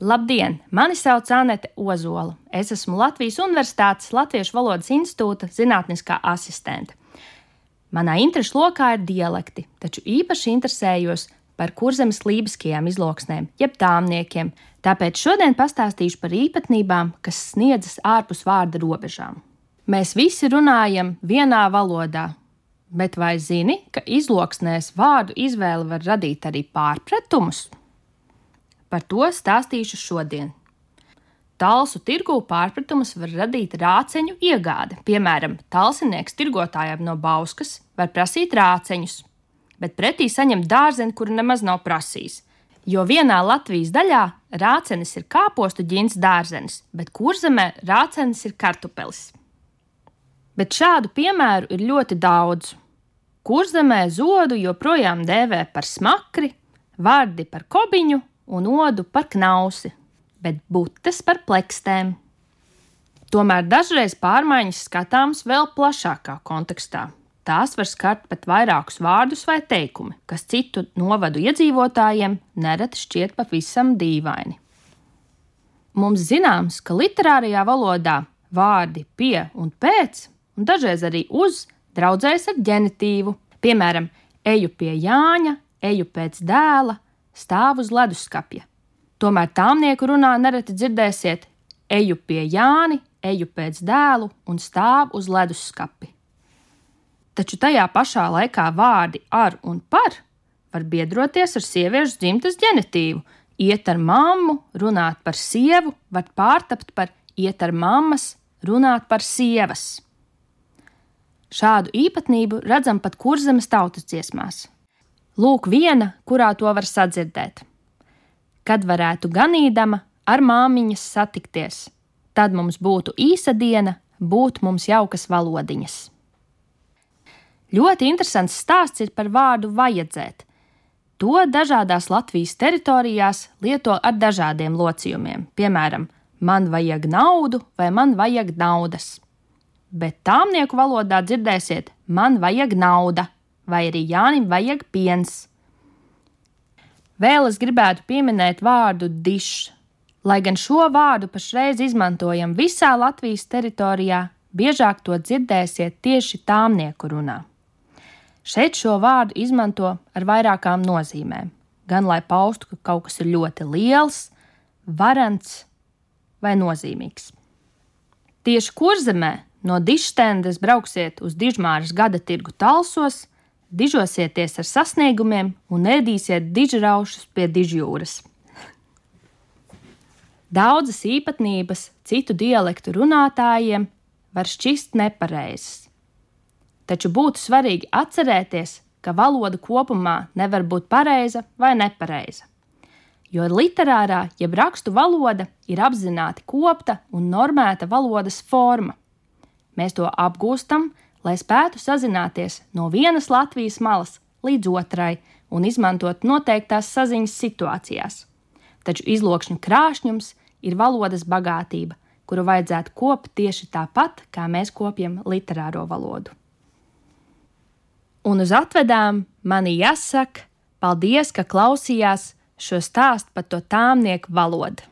Labdien! Mani sauc Anete Ozola. Es esmu Latvijas Universitātes Latviešu valodas institūta zinātniskā asistente. Manā interesu lokā ir dialekti, taču īpaši interesējos par kurzemes lībiskajām izloksnēm, jeb tāmniekiem, tāpēc šodien pastāstīšu par īpatnībām, kas sniedzas ārpus vārda robežām. Mēs visi runājam vienā valodā, bet vai zini, ka izloksnēs vārdu izvēle var radīt arī pārpratumus? Par to stāstīšu šodien. Talsu tirgū pārpratumus var radīt rāceņu iegāde. Piemēram, talsinieks tirgotājiem no Bauskas var prasīt rāceņus, bet pretī saņem dārzeni, kuru nemaz nav prasījis. Jo vienā Latvijas daļā rācenis ir kāpostu ģins dārzenis, bet kurzemē rācenis ir kartupelis. Bet šādu piemēru ir ļoti daudz. Kurzemē zodu joprojām dēvē par smakri, vārdi par kobiņu un odu par knausi, bet butes par plekstēm. Tomēr dažreiz pārmaiņas skatāmas vēl plašākā kontekstā. Tās var skart pat vairākus vārdus vai teikumi, kas citu novadu iedzīvotājiem nereti šķiet pavisam dīvaini. Mums zināms, ka literārajā valodā vārdi pie un pēc, un dažreiz arī uz, draudzējas ar ģenitīvu. Piemēram, eju pie Jāņa, eju pēc dēla, stāv uz leduskapja. Tomēr tāmnieku runā nereti dzirdēsiet: eju pie Jāni, eju pēc dēlu un stāv uz leduskapi. Taču tajā pašā laikā vārdi ar un par var biedroties ar sieviešu dzimtas ģenitīvu. Iet ar mammu, runāt par sievu, var pārtapt par iet ar mammas, runāt par sievas. Šādu īpatnību redzam pat kurzemes tautas dziesmās. Lūk, viena, kurā to var sadzirdēt. Kad varētu ganīdama ar māmiņas satikties, tad mums būtu īsa diena, būt mums jaukas valodiņas. Ļoti interesants stāsts ir par vārdu vajadzēt. To dažādās Latvijas teritorijās lieto ar dažādiem locījumiem, piemēram, man vajag naudu vai man vajag naudas. Bet tāmnieku valodā dzirdēsiet, man vajag nauda vai arī Jānim vajag piens. Vēl es gribētu pieminēt vārdu dišs. Lai gan šo vārdu pašreiz izmantojam visā Latvijas teritorijā, biežāk to dzirdēsiet tieši tāmnieku runā. Šeit šo vārdu izmanto ar vairākām nozīmēm. Gan lai paustu, ka kaut kas ir ļoti liels, varants vai nozīmīgs. Tieši kurzemē no dišstendes brauksiet uz Dižmāras gada tirgu talsos, dižosieties ar sasniegumiem un ēdīsiet dižraušus pie dižjūras. Daudzas īpatnības citu dialektu runātājiem var šķist nepareizas. Taču būtu svarīgi atcerēties, ka valoda kopumā nevar būt pareiza vai nepareiza. Jo literārā, jeb rakstu valoda ir apzināti kopta un normēta valodas forma. Mēs to apgūstam, lai spētu sazināties no vienas Latvijas malas līdz otrai un izmantot noteiktās saziņas situācijās. Taču izlokšņu krāšņums ir valodas bagātība, kuru vajadzētu kopt tieši tāpat, kā mēs kopjam literāro valodu. Un uz atvedām mani jāsaka, paldies, ka klausījās šo stāstu par to tāmnieku valodu.